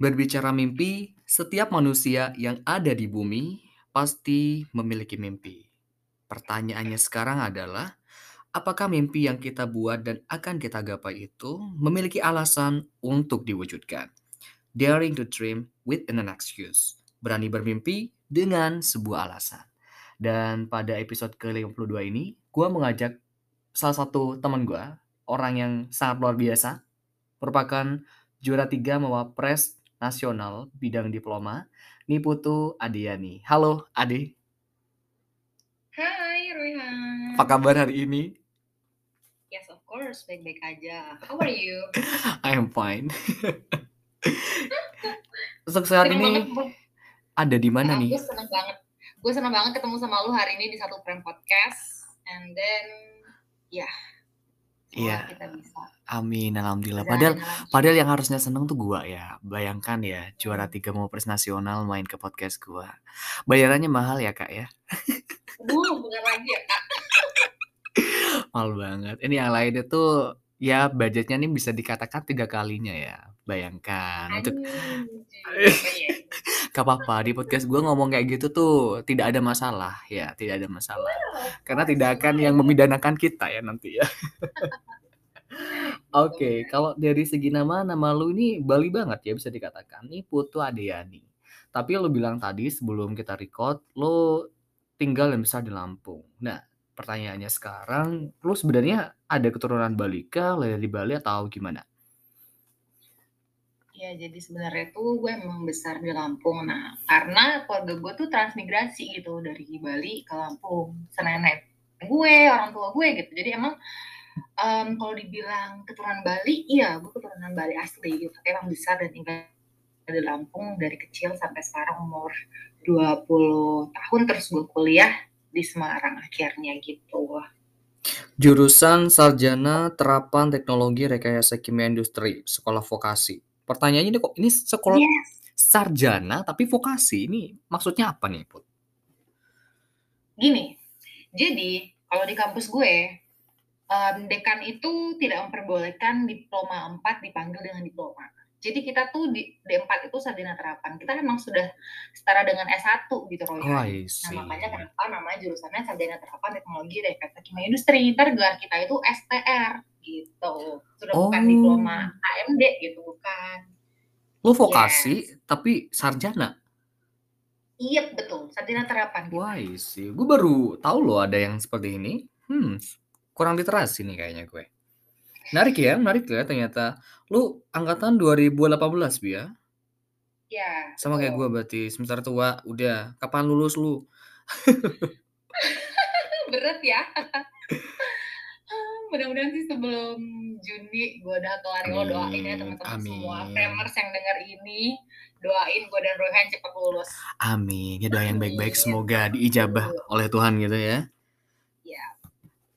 Berbicara mimpi, setiap manusia yang ada di bumi pasti memiliki mimpi. Pertanyaannya sekarang adalah, apakah mimpi yang kita buat dan akan kita gapai itu memiliki alasan untuk diwujudkan? Daring to dream with an excuse. Berani bermimpi dengan sebuah alasan. Dan pada episode ke-52 ini, gue mengajak salah satu teman gue, orang yang sangat luar biasa, merupakan juara tiga Mawapres Nasional bidang diploma, Niputu Adiani. Halo, Ade. Hai, Royhan. Apa kabar hari ini? Yes, of course. Baik-baik aja. How are you? I am fine. Seneng ini banget. Ada di mana nih? Gue seneng banget. Gue seneng banget ketemu sama lu hari ini di satu prank podcast. And then, ya. semoga Iya. kita bisa. Amin, alhamdulillah. Padahal padahal yang harusnya seneng tuh gua ya. Bayangkan ya, juara tiga Mawapres Nasional main ke podcast gua. Bayarannya mahal ya, Kak ya? Duh, bukan lagi ya, Kak. Mahal banget. Ini yang lainnya tuh ya budgetnya nih bisa dikatakan tiga kalinya ya. Bayangkan untuk Anjir. Apa ya? Gak apa-apa, di podcast gue ngomong kayak gitu tuh tidak ada masalah ya, tidak ada masalah. Karena tidak akan yang memidanakan kita ya nanti ya. Oke, kalau dari segi nama, nama lu ini Bali banget ya bisa dikatakan. Nih Putu Adeani. Tapi lu bilang tadi sebelum kita record, lu tinggal dan besar di Lampung. Nah, pertanyaannya sekarang, lu sebenarnya ada keturunan Bali kah, lahir di Bali atau gimana? Ya, jadi sebenarnya tuh gue emang besar di Lampung. Nah, karena keluarga gue tuh transmigrasi gitu dari Bali ke Lampung. Senenek gue, orang tua gue gitu. Jadi emang em, kalau dibilang keturunan Bali, iya gue keturunan Bali asli gitu. Emang besar dan tinggal di Lampung dari kecil sampai sekarang umur 20 tahun terus gue kuliah di Semarang akhirnya gitu. Jurusan Sarjana Terapan Teknologi Rekayasa Kimia Industri, Sekolah Vokasi. Pertanyaannya ini kok ini sekolah Yes. sarjana tapi vokasi ini maksudnya apa nih, Put? Gini, jadi kalau di kampus gue, em, dekan itu tidak memperbolehkan diploma 4 dipanggil dengan diploma. Jadi kita tuh di D4 itu sarjana terapan. Kita emang sudah setara dengan S1 gitu, Oh, Royhan. I Nah, makanya kenapa namanya jurusannya sarjana terapan teknologi rekayasa kimia industri. Ntar gelar kita itu STR gitu. Sudah bukan Oh. diploma AMD gitu, bukan. Lu vokasi Yes. tapi sarjana. Iya, betul. Sarjana terapan gitu. Wah, see. Gue baru tahu loh ada yang seperti ini. Hmm, kurang literasi nih kayaknya gue. Menarik ya, menarik ya ternyata. Lu angkatan 2018, Bi ya? Ya, Sama kayak gue berarti, semester tua. Udah, kapan lulus lu? Berat ya. Mudah-mudahan sih sebelum Juni gue udah kelar lo doain ya teman-teman semua framers yang denger ini doain gue dan Rohan cepat lulus. Amin. Ya doa yang baik-baik semoga diijabah oleh Tuhan gitu ya. Ya,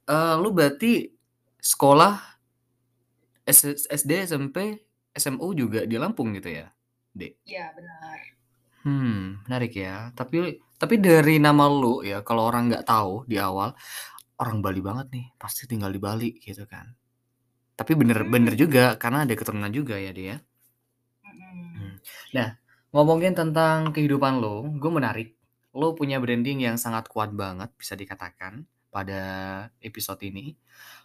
Eh, lu berarti sekolah SD, SMP, SMU juga di Lampung gitu ya, Dek? ya benar. Hmm, menarik ya. Tapi tapi dari nama lu ya, kalau orang nggak tahu di awal, orang Bali banget nih, pasti tinggal di Bali gitu kan. Tapi bener bener Hmm. juga karena ada keturunan juga ya dia. Mm-mm. Hmm. Nah, ngomongin tentang kehidupan lo, gue menarik. Lo punya branding yang sangat kuat banget, bisa dikatakan pada episode ini.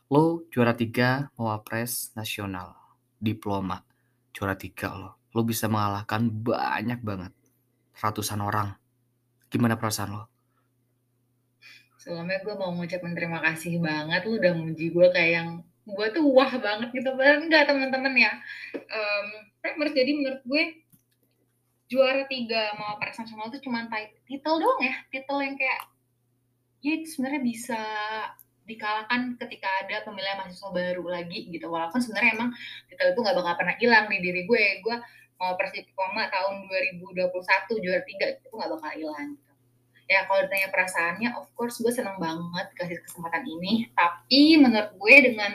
Lo juara tiga Mawapres Nasional, diploma, juara tiga lo. Lo bisa mengalahkan banyak banget, ratusan orang. Gimana perasaan lo? Sebelumnya gue mau ngucapin terima kasih banget lu udah muji gue kayak yang gue tuh wah banget gitu Padahal enggak teman-teman ya. Em, framers jadi menurut gue juara tiga mau Paris Nasional itu cuma title doang ya, title yang kayak ya itu sebenarnya bisa dikalahkan ketika ada pemilihan mahasiswa baru lagi gitu. Walaupun sebenarnya emang title itu nggak bakal pernah hilang di diri gue. Gue mau persi diploma tahun 2021 juara tiga itu nggak bakal hilang. Gitu. ya kalau ditanya perasaannya of course gue seneng banget kasih kesempatan ini. Tapi menurut gue dengan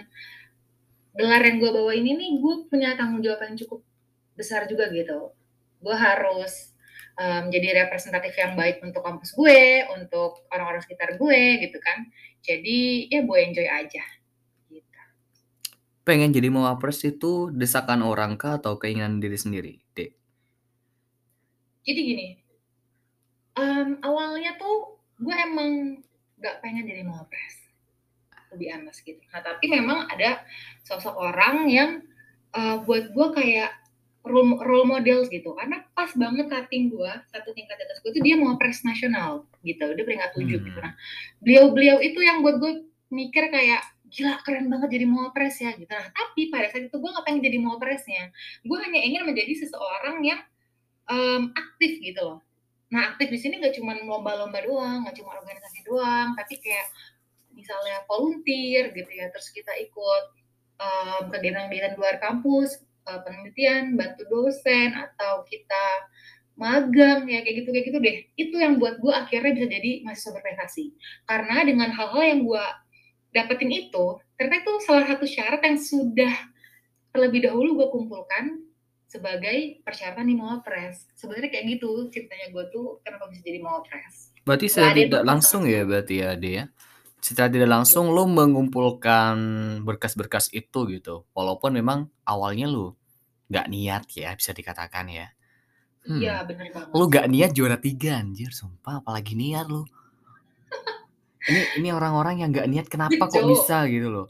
gelar yang gue bawa ini nih gue punya tanggung jawab yang cukup besar juga gitu. Gue harus um, jadi representatif yang baik untuk kampus gue, untuk orang-orang sekitar gue gitu kan. Jadi ya gue enjoy aja. Gitu. Pengen jadi mawapres itu desakan orang kah atau keinginan diri sendiri, Dek? Jadi gini, um, awalnya tuh gue emang gak pengen jadi mawapres, be honest gitu. Nah, tapi memang ada sosok orang yang uh, buat gue kayak role, role model gitu. Karena pas banget cutting gue, satu tingkat atas gue tuh dia mawapres nasional gitu, dia peringkat tujuh gitu. Hmm. Nah, beliau-beliau itu yang buat gue mikir kayak gila keren banget jadi mawapres ya gitu. Nah, tapi pada saat itu gue gak pengen jadi mawapresnya. Gue hanya ingin menjadi seseorang yang um, aktif gitu loh. Nah, aktif di sini gak cuma lomba-lomba doang, gak cuma organisasi doang, tapi kayak misalnya volunteer gitu ya, terus kita ikut um, kegiatan-kegiatan luar kampus, uh, penelitian, bantu dosen, atau kita magang ya kayak gitu kayak gitu deh. Itu yang buat gue akhirnya bisa jadi mahasiswa berprestasi. Karena dengan hal-hal yang gue dapetin itu, ternyata itu salah satu syarat yang sudah terlebih dahulu gue kumpulkan sebagai persyaratan di Mawapres. Sebenarnya kayak gitu ceritanya gue tuh kenapa bisa jadi Mawapres. Berarti yang tidak langsung ya berarti ya Ade ya? Secara tidak langsung lu mengumpulkan berkas-berkas itu gitu. Walaupun memang awalnya lu nggak niat ya bisa dikatakan ya. Iya Hmm. bener banget Lu sih. gak niat juara tiga anjir sumpah apalagi niat lu. Ini ini orang-orang yang gak niat kenapa kok Bejo. bisa gitu loh.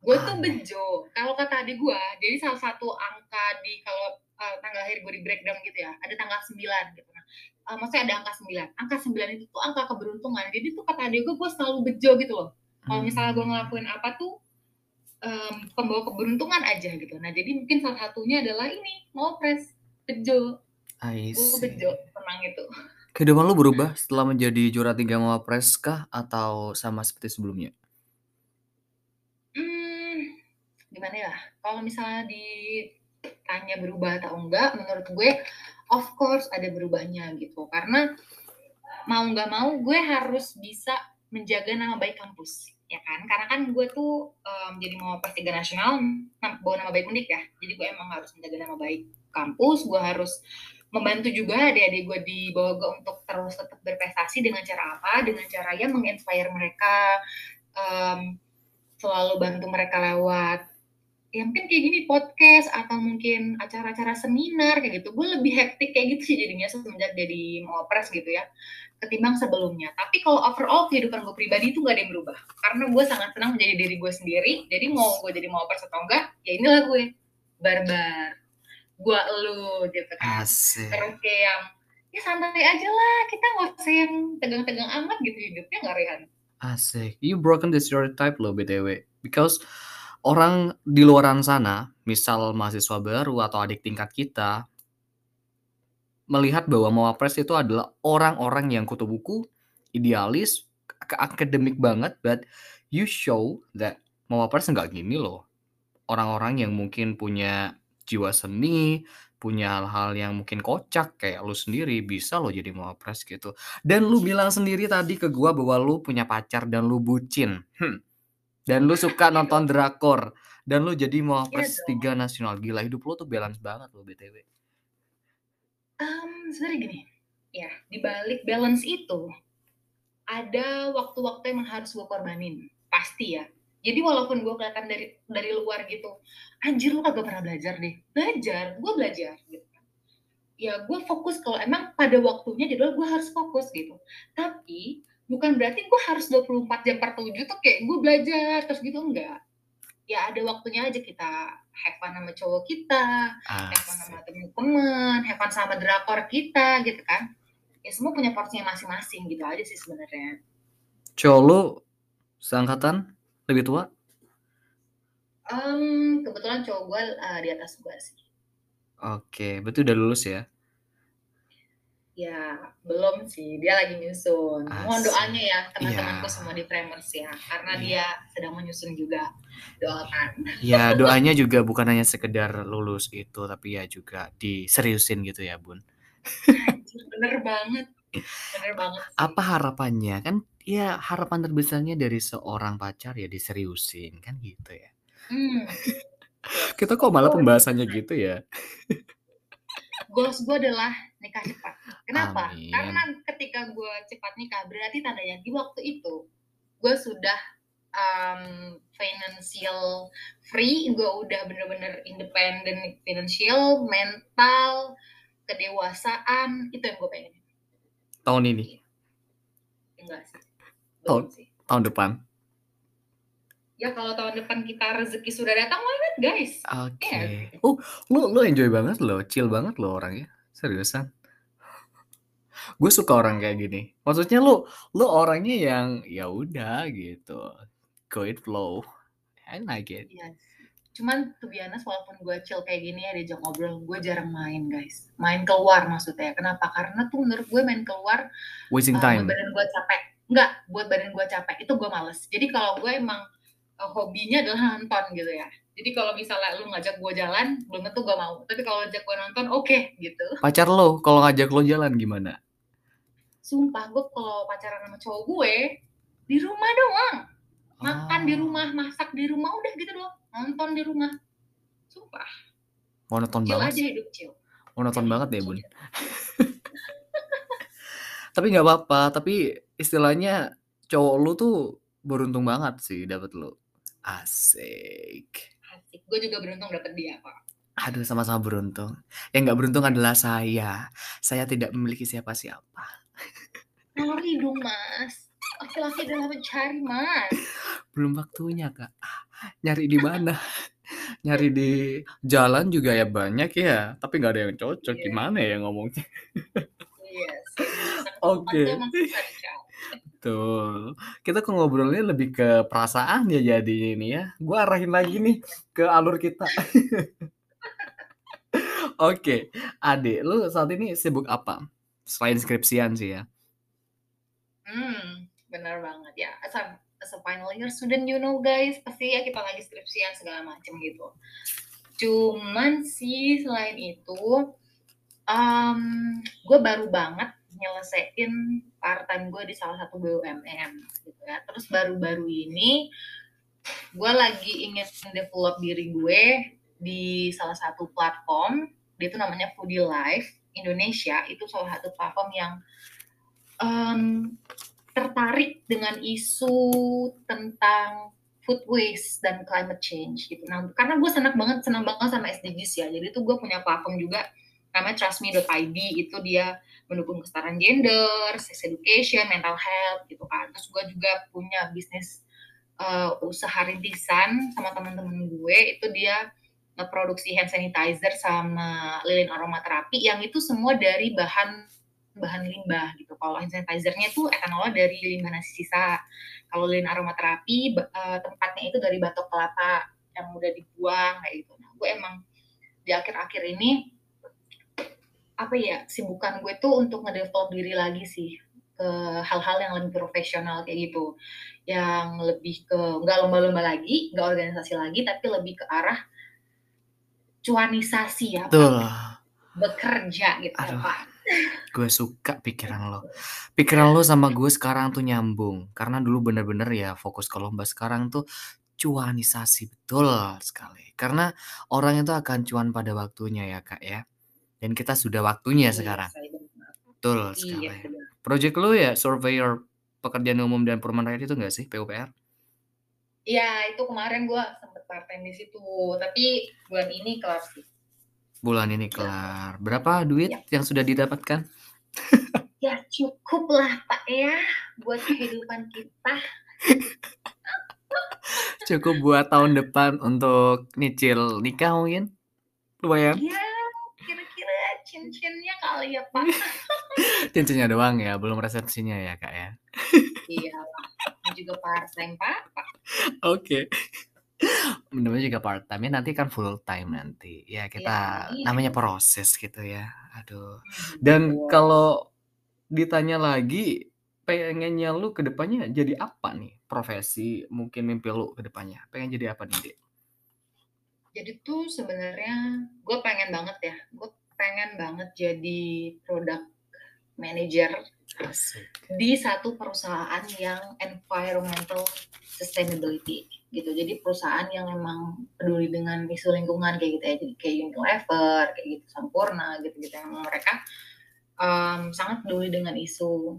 Gue tuh bejo. Kalau kata adik gue, jadi salah satu angka di kalau uh, tanggal lahir gue di breakdown gitu ya, ada tanggal 9 gitu. Nah, uh, maksudnya ada angka 9. Angka 9 itu tuh angka keberuntungan. Jadi tuh kata adik gue, gue selalu bejo gitu loh. Kalau misalnya gue Hmm. ngelakuin apa tuh, um, pembawa keberuntungan aja gitu. Nah, jadi mungkin salah satunya adalah ini, Mawapres, bejo. I Gue bejo, tenang itu. Kehidupan lu berubah setelah menjadi juara tiga Mawapres kah atau sama seperti sebelumnya? Hmm, gimana ya? Kalau misalnya ditanya berubah atau enggak, menurut gue of course ada berubahnya gitu. Karena mau nggak mau gue harus bisa menjaga nama baik kampus, ya kan? Karena kan gue tuh um, jadi mau tiga nasional bawa nama baik unik ya. Jadi gue emang harus menjaga nama baik kampus, gue harus membantu juga adik-adik gue di gue untuk terus tetap berprestasi dengan cara apa? Dengan cara ya menginspire mereka, um, selalu bantu mereka lewat ya mungkin kayak gini podcast atau mungkin acara-acara seminar kayak gitu. Gue lebih hektik kayak gitu sih jadinya semenjak jadi mawapres gitu ya ketimbang sebelumnya. Tapi kalau overall kehidupan gue pribadi itu gak ada yang berubah. Karena gue sangat senang menjadi diri gue sendiri jadi mau gue jadi mawapres atau enggak ya inilah gue. Barbar. Gue elu gitu kan. Asik. terus kayak yang ya santai aja lah kita nggak usah yang tegang-tegang amat gitu hidupnya nggak Rehan. Asik. You broken the stereotype loh BTW. Because orang di luaran sana, misal mahasiswa baru atau adik tingkat kita, melihat bahwa Mawapres itu adalah orang-orang yang kutu buku, idealis, akademik banget, but you show that Mawapres nggak gini loh. Orang-orang yang mungkin punya jiwa seni, punya hal-hal yang mungkin kocak kayak lu sendiri bisa lo jadi Mawapres gitu. Dan lu bilang sendiri tadi ke gua bahwa lu punya pacar dan lu bucin. Hmm. Dan lu suka Iya nonton drakor dan lu jadi Iya Mawapres dong. 3 nasional. Gila hidup lu tuh balance banget lo BTW. Um, sebenarnya gini, ya di balik balance itu ada waktu-waktu yang harus gue korbanin, pasti ya. Jadi walaupun gue kelihatan dari dari luar gitu, anjir lu kagak pernah belajar deh. Belajar, gue belajar gitu. Ya gue fokus kalau emang pada waktunya jadwal gue harus fokus gitu. Tapi bukan berarti gue harus 24 jam per 7 tuh kayak gue belajar terus gitu enggak. Ya ada waktunya aja kita have fun sama cowok kita, have fun sama temen-temen, have fun sama drakor kita gitu kan. Ya semua punya porsinya masing-masing gitu aja sih sebenarnya. Cowok lu seangkatan lebih tua? Um, kebetulan cowok gue uh, di atas gue sih. Oke, berarti udah lulus ya? Ya, belum sih. Dia lagi nyusun. Mohon Asik. doanya ya teman-temanku Iya. semua di Framers ya. Karena Iya. dia sedang menyusun juga. Doakan. Ya doanya juga bukan hanya sekedar lulus itu, tapi ya juga diseriusin gitu ya Bun. Bener banget. Bener banget sih. Apa harapannya? Kan ya harapan terbesarnya dari seorang pacar ya diseriusin, kan gitu ya. Hmm. Kita kok malah pembahasannya gitu ya? Goals gue adalah nikah cepat. Kenapa? Amin. Karena ketika gue cepat nikah, berarti tandanya di waktu itu gue sudah um, financial free, gue udah bener-bener independent financial, mental, kedewasaan, itu yang gue pengen. Tahun ini? Enggak sih, Tahun tahun depan? Ya kalau tahun depan kita rezeki sudah datang, why not guys? Oke. Iya. Oh, lu lu enjoy banget loh, chill banget loh orangnya, seriusan. Gue suka orang kayak gini. Maksudnya lu lu orangnya yang ya udah gitu, go with flow. I like it. Sih. Cuman be honest walaupun gue chill kayak gini ya diajak ngobrol, gue jarang main guys. Main keluar maksudnya. Kenapa? Karena tuh menurut gue main keluar Wasting uh, time. buat badan gue capek. Enggak, buat badan gue capek. Itu gue males. Jadi kalau gue emang uh, hobinya adalah nonton gitu ya. Jadi kalau misalnya lu ngajak gue jalan, belum tentu gue mau. Tapi kalau ngajak gue nonton, oke okay, gitu. Pacar lo kalau ngajak lo jalan gimana? Sumpah, gue kalau pacaran sama cowok gue, di rumah doang. Makan di Oh. rumah, masak di rumah, udah gitu doang. Nonton di rumah. Sumpah, Monoton chill banget aja hidup chill. Monoton banget deh, Bun. Tapi nggak apa-apa, tapi istilahnya cowok lu tuh beruntung banget sih dapet lu. Asik. Asik. Gue juga beruntung dapet dia, Pak. Aduh, sama-sama beruntung. Yang nggak beruntung adalah saya. Saya tidak memiliki siapa-siapa. Sorry dong, Mas. Laki-laki adalah mencari, Mas. Belum waktunya, Kak. Nyari di mana? Nyari di jalan juga ya banyak ya, tapi nggak ada yang cocok. Iya. Gimana ya ngomongnya? Iya sih. Masa Oke. ketupat tuh emang susah dicari. Betul. Kita kok ngobrolnya lebih ke perasaan ya jadinya ini ya. Gue arahin lagi nih ke alur kita. Oke, Ade, lu saat ini sibuk apa? Selain skripsian sih ya. Hmm, benar banget ya. As a, as a final year student, you know guys, pasti ya kita lagi skripsian segala macam gitu. Cuman sih selain itu, um, gue baru banget nyelesain part time gue di salah satu BUMN gitu ya. Terus baru-baru ini gue lagi ingin develop diri gue di salah satu platform, dia itu namanya Foodie Life Indonesia. Itu salah satu platform yang um, tertarik dengan isu tentang food waste dan climate change gitu. Nah, karena gue senang banget senang banget sama SDGs ya. Jadi tuh gue punya platform juga namanya trustme.id itu dia mendukung kesetaraan gender, sex education, mental health gitu kan. Terus gue juga punya bisnis uh, usaha rintisan sama teman-teman gue itu dia ngeproduksi hand sanitizer sama lilin aromaterapi yang itu semua dari bahan bahan limbah gitu. Kalau hand sanitizer-nya tuh etanolnya dari limbah nasi sisa. Kalau lilin aromaterapi uh, tempatnya itu dari batok kelapa yang udah dibuang kayak gitu. Nah, gue emang di akhir-akhir ini apa ya sibukan gue tuh untuk ngedevelop diri lagi sih ke hal-hal yang lebih profesional kayak gitu yang lebih ke nggak lomba-lomba lagi nggak organisasi lagi tapi lebih ke arah cuanisasi ya Betul. Pak bekerja gitu ya Aduh. Pak Gue suka pikiran lo. Pikiran lo sama gue sekarang tuh nyambung. Karena dulu bener-bener ya fokus ke lomba sekarang tuh cuanisasi betul sekali. Karena orang itu akan cuan pada waktunya ya kak ya. Dan kita sudah waktunya Iya, sekarang. saya. Betul iya sekali. benar Project lo ya surveyor pekerjaan umum dan perumahan rakyat itu nggak sih PUPR? Iya, itu kemarin gue sempet part time di situ, tapi bulan ini kelar sih. Bulan ini kelar. Berapa duit Ya. yang sudah didapatkan? Ya cukup lah Pak ya buat kehidupan kita. Cukup buat tahun depan untuk nyicil nikah mungkin? Lumayan. Ya kira-kira cincinnya kali ya Pak. Cincinnya doang ya, belum resepsinya ya kak ya. iya juga part time Pak. Oke. Namanya juga part time ya nanti kan full time nanti. Ya kita iya. namanya proses gitu ya. Aduh. Hmm, Dan kalau ditanya lagi pengennya lu ke depannya jadi apa nih? Profesi mungkin mimpi lu ke depannya. Pengen jadi apa nih, Dek? Jadi tuh sebenarnya gue pengen banget ya, gue pengen banget jadi product manager di satu perusahaan yang environmental sustainability gitu. Jadi perusahaan yang memang peduli dengan isu lingkungan kayak gitu ya. Jadi kayak Unilever, kayak gitu Sampurna gitu-gitu yang mereka um, sangat peduli dengan isu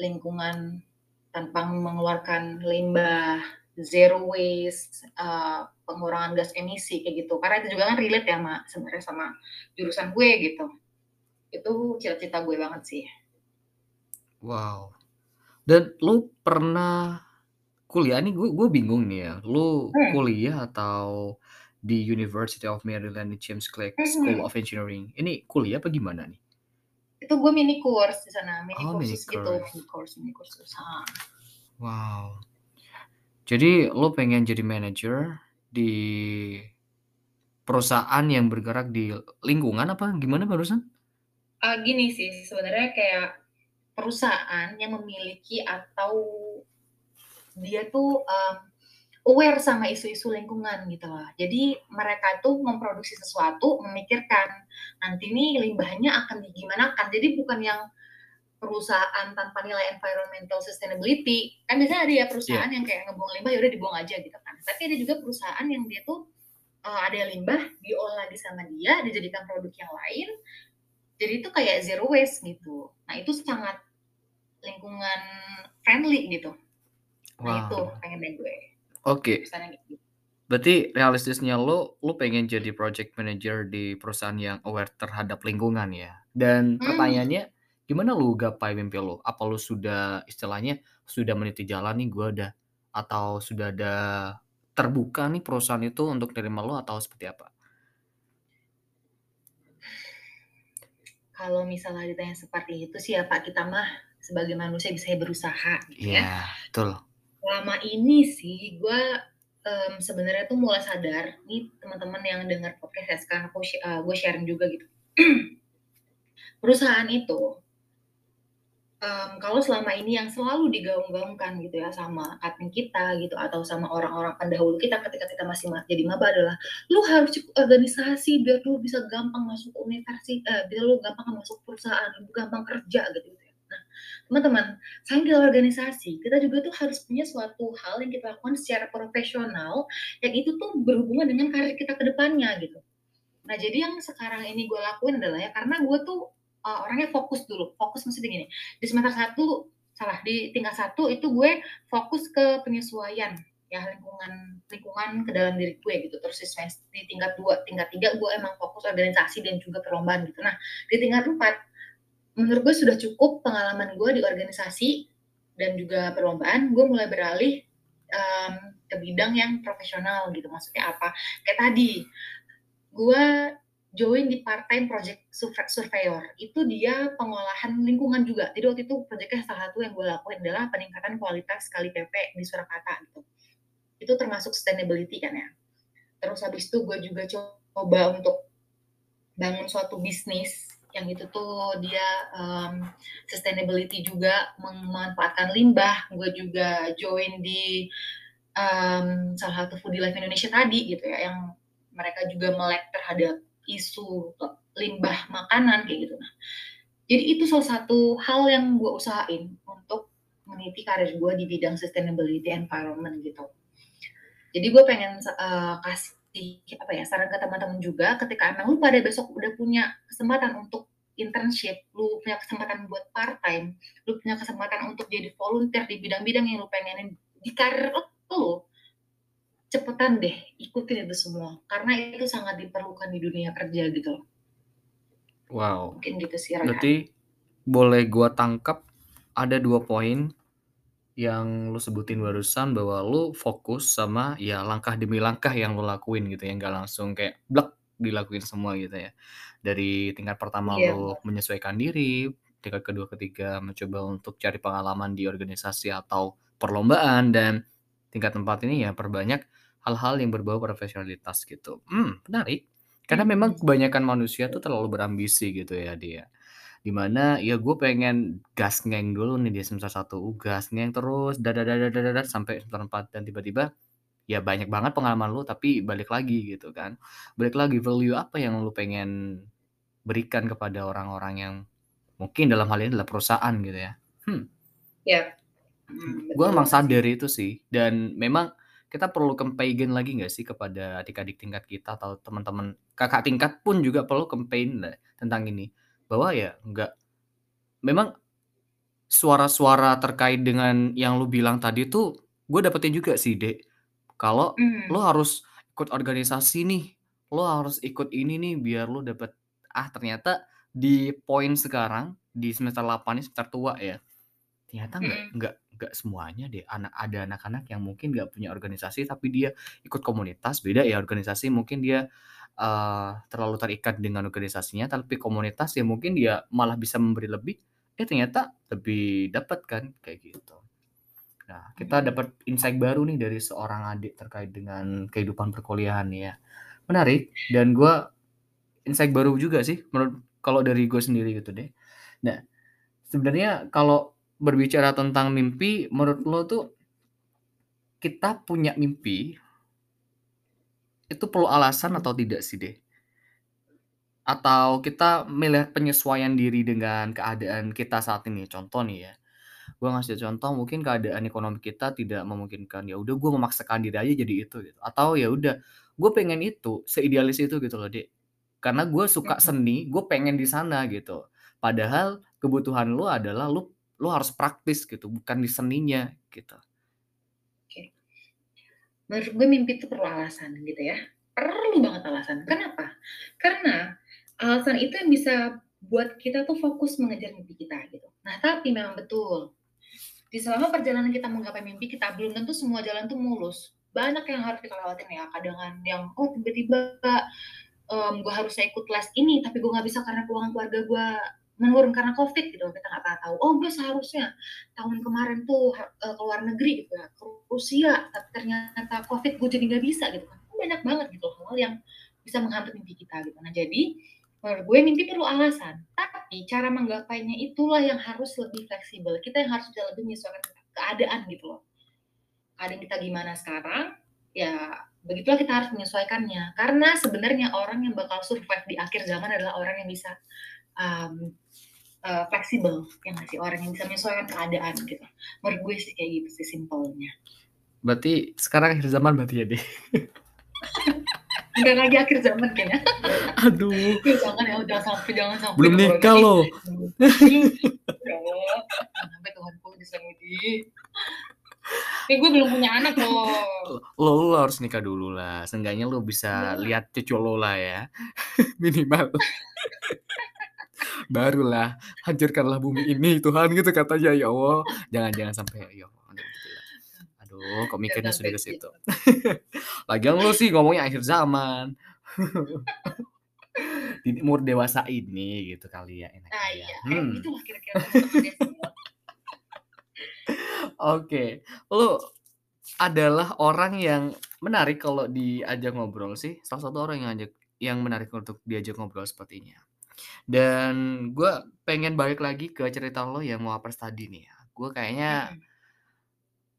lingkungan tanpa mengeluarkan limbah zero waste, eee, pengurangan gas emisi kayak gitu. Karena itu juga kan relate ya sama sebenarnya sama jurusan gue gitu. Itu cita-cita gue banget sih. Wow. Dan lu pernah kuliah nih gue gue bingung nih ya, lu Hmm. kuliah atau di University of Maryland di James Clerk School Mhm. of Engineering, ini kuliah apa gimana nih? Itu gue mini course di sana, mini Oh, mini gitu, course. mini course mini kursus. Wow. Jadi lu pengen jadi manajer di perusahaan yang bergerak di lingkungan apa gimana barusan? Eee, gini sih, sebenarnya kayak perusahaan yang memiliki atau dia tuh, mmm, aware sama isu-isu lingkungan gitu loh. Jadi mereka tuh memproduksi sesuatu memikirkan, nanti nih limbahnya akan digimanakan. Jadi bukan yang perusahaan tanpa nilai environmental sustainability, kan biasanya ada ya perusahaan yang kayak ngebuang limbah, ya udah dibuang aja gitu kan. Tapi ada juga perusahaan yang dia tuh, eee, ada limbah diolah lagi sama dia, dijadikan produk yang lain, jadi itu kayak zero waste gitu. Nah itu sangat lingkungan friendly gitu. Nah itu Wow. pengennya gue. Oke. Yang gitu. Berarti realistisnya lu, lu pengen jadi project manager di perusahaan yang aware terhadap lingkungan ya? Dan Mmm. pertanyaannya, gimana lu gapai mimpi lu? Apa lu sudah istilahnya sudah meniti jalan nih gua udah atau sudah ada terbuka nih perusahaan itu untuk nerima lu atau seperti apa? Kalau misalnya ditanya seperti itu sih ya Pak, kita mah sebagai manusia bisanya berusaha gitu ya. Iya, betul. Selama ini sih gua, mmm, sebenarnya tuh mulai sadar, nih teman-teman yang denger podcast ya sekarang aku eee, gue sharing juga gitu. Perusahaan itu mmm, kalau selama ini yang selalu digaung-gaungkan gitu ya sama admin kita gitu atau sama orang-orang pendahulu kita ketika kita masih ma jadi maba adalah, "Lu harus ikut organisasi biar lu bisa gampang masuk universi eee, biar lu gampang masuk perusahaan, lu gampang kerja," gitu gitu ya. Nah, teman-teman, selain kita organisasi, kita juga tuh harus punya suatu hal yang kita lakukan secara profesional, yang itu tuh berhubungan dengan karir kita ke depannya gitu. Nah jadi yang sekarang ini gue lakuin adalah ya karena gue tuh, eee, orangnya fokus dulu, fokus maksudnya gini, di semester 1 salah, di tingkat 1 itu gue fokus ke penyesuaian ya lingkungan lingkungan ke dalam diri gue gitu. Terus di tingkat 2, tingkat 3 gue emang fokus organisasi dan juga perlombaan gitu. Nah, di tingkat 4, menurut gue sudah cukup pengalaman gue di organisasi dan juga perlombaan, gue mulai beralih, mmm, ke bidang yang profesional gitu. Maksudnya apa, kayak tadi, gue join di part-time project surve surveyor, itu dia pengolahan lingkungan juga. Jadi waktu itu projeknya salah satu yang gue lakuin adalah peningkatan kualitas kali PP di Surakarta gitu. Itu termasuk sustainability kan ya. Terus habis itu gue juga coba untuk bangun suatu bisnis yang itu tuh dia, mmm, sustainability juga memanfaatkan limbah. Gue juga join di, mmm, salah satu Foodie Life Indonesia tadi gitu ya, yang mereka juga melek terhadap isu limbah makanan kayak gitu. Nah, jadi itu salah satu hal yang gue usahain untuk meniti karir gue di bidang sustainability environment gitu. Jadi gue pengen eee, kasih apa ya, saran ke teman-teman juga ketika emang lu pada besok udah punya kesempatan untuk internship, lu punya kesempatan buat part-time, lu punya kesempatan untuk jadi volunteer di bidang-bidang yang lu pengenin di karir lu, cepetan deh ikutin itu semua, karena itu sangat diperlukan di dunia kerja gitu loh. Wow. Mungkin gitu sih Rehan. Berarti boleh gua tangkap ada 2 poin yang lu sebutin barusan bahwa lu fokus sama ya langkah demi langkah yang lu lakuin gitu ya, nggak langsung kayak blek dilakuin semua gitu ya. Dari tingkat pertama Iya lu menyesuaikan diri, tingkat kedua, ketiga mencoba untuk cari pengalaman di organisasi atau perlombaan, dan tingkat 4 ini ya perbanyak hal-hal yang berbau profesionalitas gitu. Mmm, menarik. Karena memang Mhm. kebanyakan manusia tuh terlalu berambisi gitu ya, di ya. Di mana ya gue pengen gas ngeng dulu nih di semester 1, gas ngeng terus sampai semester 4 dan tiba-tiba ya banyak banget pengalaman lu tapi balik lagi gitu kan. Balik lagi, value apa yang lu pengen berikan kepada orang-orang yang mungkin dalam hal ini adalah perusahaan gitu ya. Hmm. Iya. Mmm, Mhm, gue emang sadar itu sih, dan memang kita perlu campaign lagi nggak sih kepada adik-adik tingkat kita atau teman-teman kakak tingkat pun juga perlu campaign lah tentang ini. Bahwa ya nggak memang suara-suara terkait dengan yang lu bilang tadi tuh gue dapetin juga sih, Dek, kalau lo Mmm. harus ikut organisasi nih, lo harus ikut ini nih biar lo dapet ah, ternyata di poin sekarang, di semester 8 ini semester tua ya, ternyata nggak Mhm. nggak nggak semuanya deh, anak ada anak-anak yang mungkin nggak punya organisasi, tapi dia ikut komunitas, beda ya organisasi mungkin dia, eee, terlalu terikat dengan organisasinya, tapi komunitas ya mungkin dia malah bisa memberi lebih, eh ternyata lebih dapet kan, kayak gitu. Nah, kita Mhm. dapat insight baru nih dari seorang adik terkait dengan kehidupan perkuliahan ya. Menarik dan gue insight baru juga sih menurut kalau dari gue sendiri gitu deh. Nah, sebenarnya kalau berbicara tentang mimpi, menurut lo tuh kita punya mimpi itu perlu alasan atau tidak sih, Dek? Atau kita melihat penyesuaian diri dengan keadaan kita saat ini? Contoh nih ya, gue ngasih contoh mungkin keadaan ekonomi kita tidak memungkinkan, ya udah gue memaksakan diri aja jadi itu gitu, atau ya udah gue pengen itu, seidealis itu gitu loh, Dek. Karena gue suka seni, gue pengen di sana gitu. Padahal kebutuhan lu adalah lu lu harus praktis gitu, bukan di seninya gitu. Oke. Menurut gue mimpi itu perlu alasan gitu ya, perlu banget alasan. Kenapa? Karena alasan itu yang bisa buat kita tuh fokus mengejar mimpi kita gitu. Nah, tapi memang betul, di selama perjalanan kita menggapai mimpi kita, belum tentu semua jalan tuh mulus. Banyak yang harus kita lewatin ya, kadangan yang, oh tiba-tiba, mmm, gue harusnya ikut les ini, tapi gue nggak bisa karena keuangan keluarga gue menurun karena Covid gitu, kita nggak tahu. Oh gue seharusnya tahun kemarin tuh eee, ke luar negeri gitu ya, ke Rusia, tapi ternyata Covid gue jadi nggak bisa gitu kan. Banyak banget gitu hal-hal yang bisa menghambat mimpi kita gitu. Nah jadi, menurut gue mimpi perlu alasan, tapi cara menggapainya itulah yang harus lebih fleksibel. Kita yang harus bisa lebih menyesuaikan keadaan gitu loh. Keadaan kita gimana sekarang, ya begitulah kita harus menyesuaikannya. Karena sebenarnya orang yang bakal survive di akhir zaman adalah orang yang bisa, mmm, eee, fleksibel, ya nggak sih? Orang yang bisa menyesuaikan keadaan gitu. Menurut gue sih kayak gitu sih simpelnya. Berarti sekarang akhir zaman berarti ya, Dek? Bentar lagi akhir zaman kayaknya. Aduh. Duh jangan ya, jangan sampai jangan sampai Belum nikah loh. Ya sampai Tuhanku bisa nguji. Eh, gue belum punya anak loh. Lo lo harus nikah dulu lah, seenggaknya lo bisa Enggak. lihat cucu lo lah ya, minimal. Barulah, hancurkanlah bumi ini Tuhan gitu katanya, ya Allah, jangan jangan sampai ya Allah, gitu lah. Aduh, kok Jangan mikirnya sudah ke gitu. situ. Lagian lo sih ngomongnya akhir zaman. Di umur dewasa ini gitu kali ya, enaknya Nah ya, iya, hmm. kira-kira semua. Oke, lo adalah orang yang menarik kalau diajak ngobrol sih, salah satu orang yang ajak yang menarik untuk diajak ngobrol sepertinya. Dan gue pengen balik lagi ke cerita lo yang Mawapres tadi nih ya, gue kayaknya Mhm.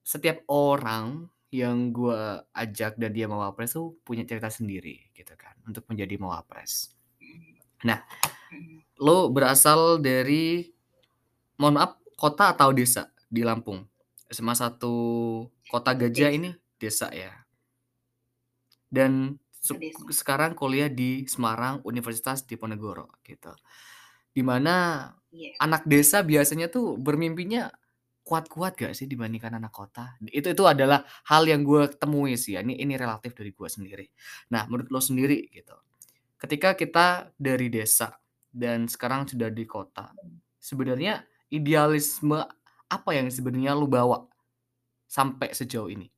setiap orang yang gue ajak dan dia Mawapres tuh punya cerita sendiri gitu kan, untuk menjadi Mawapres. Mhm. Nah, lo berasal dari mohon maaf, kota atau desa di Lampung? SMA 1 Kota Gajah Desa. ini desa ya? Dan Desa. sekarang kuliah di Semarang, Universitas Diponegoro gitu. Di mana Iya. anak desa biasanya tuh bermimpinya kuat-kuat gak sih dibandingkan anak kota? Itu itu adalah hal yang gue temui sih ya, ini ini relatif dari gue sendiri. Nah, menurut lo sendiri gitu, ketika kita dari desa dan sekarang sudah di kota, sebenarnya idealisme apa yang sebenarnya lo bawa sampai sejauh ini?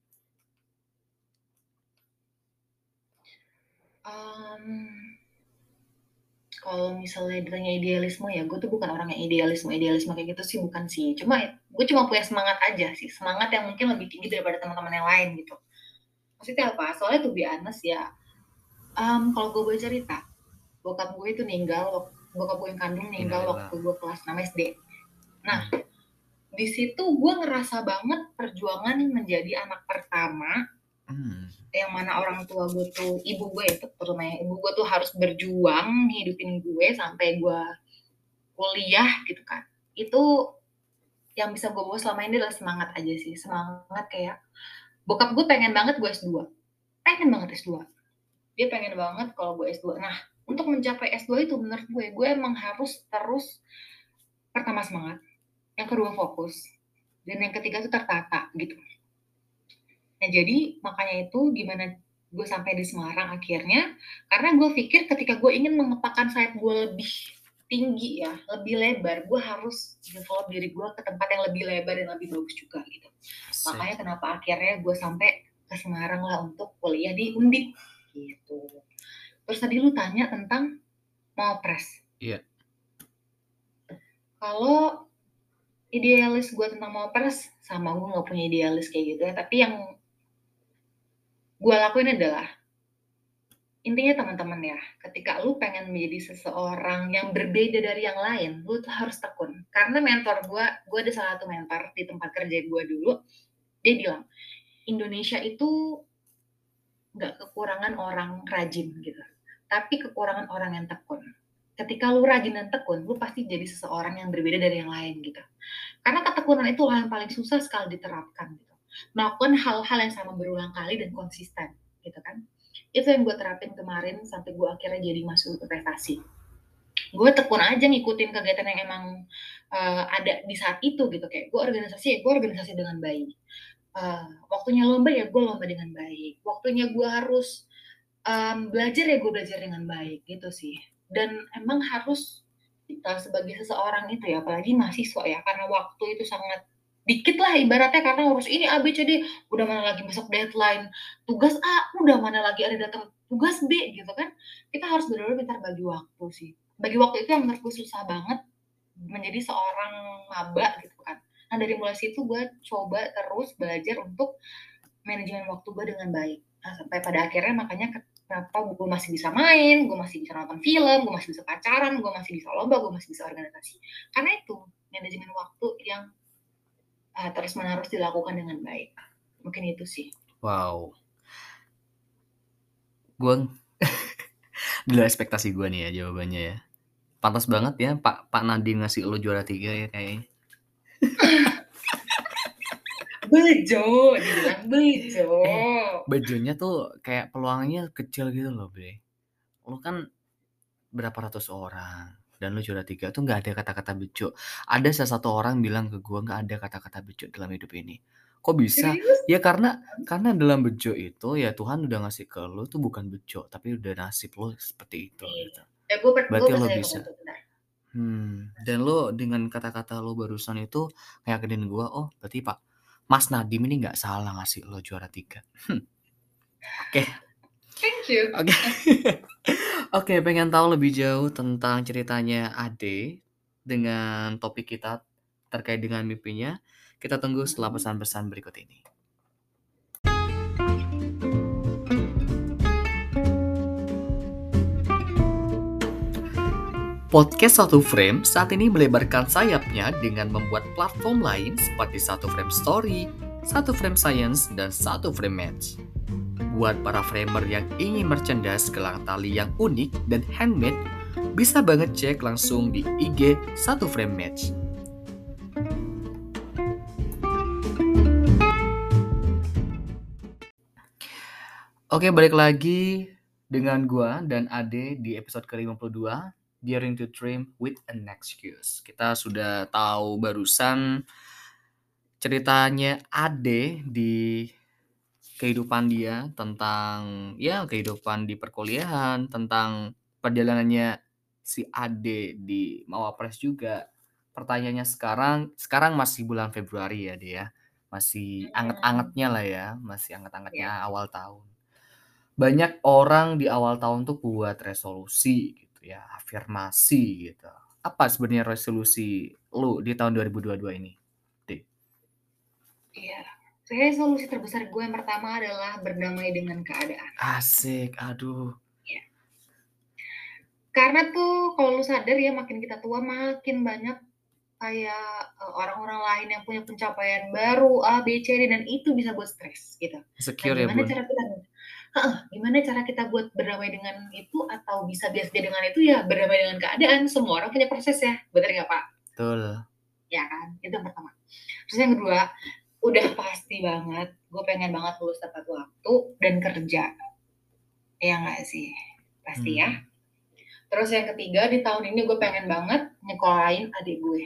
Kalau misalnya ditanya idealisme ya, gue tuh bukan orang yang idealisme-idealisme kayak gitu sih, bukan sih. Cuma gue cuma punya semangat aja sih, semangat yang mungkin lebih tinggi daripada teman-teman yang lain gitu. Maksudnya apa? Soalnya to be honest ya, mmm, kalau gue boleh cerita, bokap gue itu ninggal bokap gue yang kandung ninggal waktu gue kelas 6 SD. Nah, Mmm. di situ gue ngerasa banget perjuangan menjadi anak pertama, Mmm. yang mana orang tua gue tuh ibu gue ya, terutama ibu gue tuh harus berjuang ngehidupin gue sampai gue kuliah gitu kan. Itu yang bisa gue bawa selama ini adalah semangat aja sih, semangat kayak bokap gue pengen banget gue S2, pengen banget S2. Dia pengen banget kalau gue S2. Nah, untuk mencapai S2 itu menurut gue, gue emang harus terus pertama semangat, yang kedua fokus, dan yang ketiga tuh tertata gitu. Nah, jadi makanya itu gimana gue sampai di Semarang akhirnya, karena gue pikir ketika gue ingin mengepakkan sayap gue lebih tinggi ya, lebih lebar, gue harus develop diri gue ke tempat yang lebih lebar dan lebih bagus juga gitu. Asik. Makanya kenapa akhirnya gue sampai ke Semarang lah untuk kuliah di Undip gitu. Terus tadi lu tanya tentang Mawapres. Iya. Kalau idealis gue tentang Mawapres, sama gue nggak punya idealis kayak gitu ya, tapi yang gue lakuin adalah intinya teman-teman ya, ketika lu pengen menjadi seseorang yang berbeda dari yang lain, lu tuh harus tekun. Karena mentor gue, gue ada salah satu mentor di tempat kerja gue dulu, dia bilang, Indonesia itu nggak kekurangan orang rajin gitu, tapi kekurangan orang yang tekun. Ketika lu rajin dan tekun, lu pasti jadi seseorang yang berbeda dari yang lain gitu. Karena ketekunan itu yang paling susah sekali diterapkan gitu. Melakukan hal-hal yang sama berulang kali dan konsisten gitu kan. Itu yang gue terapin kemarin sampai gue akhirnya jadi masuk prestasi. Gue tekun aja ngikutin kegiatan yang emang uh, ada di saat itu gitu kayak gue organisasi ya gue organisasi dengan baik. Uh, waktunya lomba ya gue lomba dengan baik. Waktunya gue harus um, belajar ya gue belajar dengan baik gitu sih dan emang harus kita sebagai seseorang itu ya apalagi mahasiswa ya karena waktu itu sangat dikit lah ibaratnya karena harus ini A B C D. Udah mana lagi masuk deadline? Tugas A udah mana lagi ada datang tugas B gitu kan? Kita harus benar-benar pintar bagi waktu sih. Bagi waktu itu yang menurut gue susah banget menjadi seorang maba gitu kan. Nah dari mulai situ gue coba terus belajar untuk manajemen waktu gue dengan baik. Nah, sampai pada akhirnya makanya kenapa gue masih bisa main, gue masih bisa nonton film, gue masih bisa pacaran, gue masih bisa lomba, gue masih bisa organisasi. Karena itu manajemen waktu yang uh, terus menerus dilakukan dengan baik. Mungkin itu sih. Wow. Gue di luar ekspektasi gue nih ya jawabannya ya. Pantas banget ya Pak Pak Nadine ngasih lo juara tiga ya kayaknya. bejo, dibilang bejo. Eh, bejonya tuh kayak peluangnya kecil gitu loh, Bre. Lo kan berapa ratus orang dan lo juara tiga tuh nggak ada kata-kata bejo. Ada salah satu orang bilang ke gue nggak ada kata-kata bejo dalam hidup ini. Kok bisa? Serius? Ya karena karena dalam bejo itu ya Tuhan udah ngasih ke lo tuh bukan bejo, tapi udah nasib lo seperti itu. Iya. Gitu. Ya, gue, Berarti gue lo bisa. Hmm, dan lo dengan kata-kata lo barusan itu ngeyakinin gue, oh berarti Pak Mas Nadim ini nggak salah ngasih lo juara tiga. Hmm. Oke. Thank you. Oke. Oke, pengen tahu lebih jauh tentang ceritanya Ade dengan topik kita terkait dengan mimpinya. Kita tunggu setelah pesan-pesan berikut ini. Podcast Satu Frame saat ini melebarkan sayapnya dengan membuat platform lain seperti Satu Frame Story, Satu Frame Science, dan Satu Frame Match. Buat para framer yang ingin merchandise gelang tali yang unik dan handmade, bisa banget cek langsung di IG Satu Frame Match. Oke, balik lagi dengan gua dan Ade di episode ke-52 Daring to Dream with an Excuse. Kita sudah tahu barusan ceritanya Ade di kehidupan dia tentang ya kehidupan di perkuliahan, tentang perjalanannya si Ade di Mawapres juga. Pertanyaannya sekarang, sekarang masih bulan Februari ya dia, ya. masih anget-angetnya lah ya, masih anget-angetnya awal tahun. Banyak orang di awal tahun tuh buat resolusi gitu ya, afirmasi gitu. Apa sebenarnya resolusi lu di tahun 2022 ini? Iya. Resolusi terbesar gue yang pertama adalah berdamai dengan keadaan. Asik, aduh. Iya. Karena tuh kalau lu sadar ya makin kita tua makin banyak kayak uh, orang-orang lain yang punya pencapaian baru A, B, C, D dan itu bisa buat stres gitu. Secure nah, ya, gimana Bun? cara kita uh, gimana cara kita buat berdamai dengan itu atau bisa biasa dengan itu ya berdamai dengan keadaan. Semua orang punya proses ya, bener nggak Pak? Betul. Ya kan, itu yang pertama. Terus yang kedua, udah pasti banget, gue pengen banget lulus tepat waktu dan kerja. Ya nggak sih? Pasti ya. Hmm. Terus yang ketiga, di tahun ini gue pengen banget nyekolahin adik gue.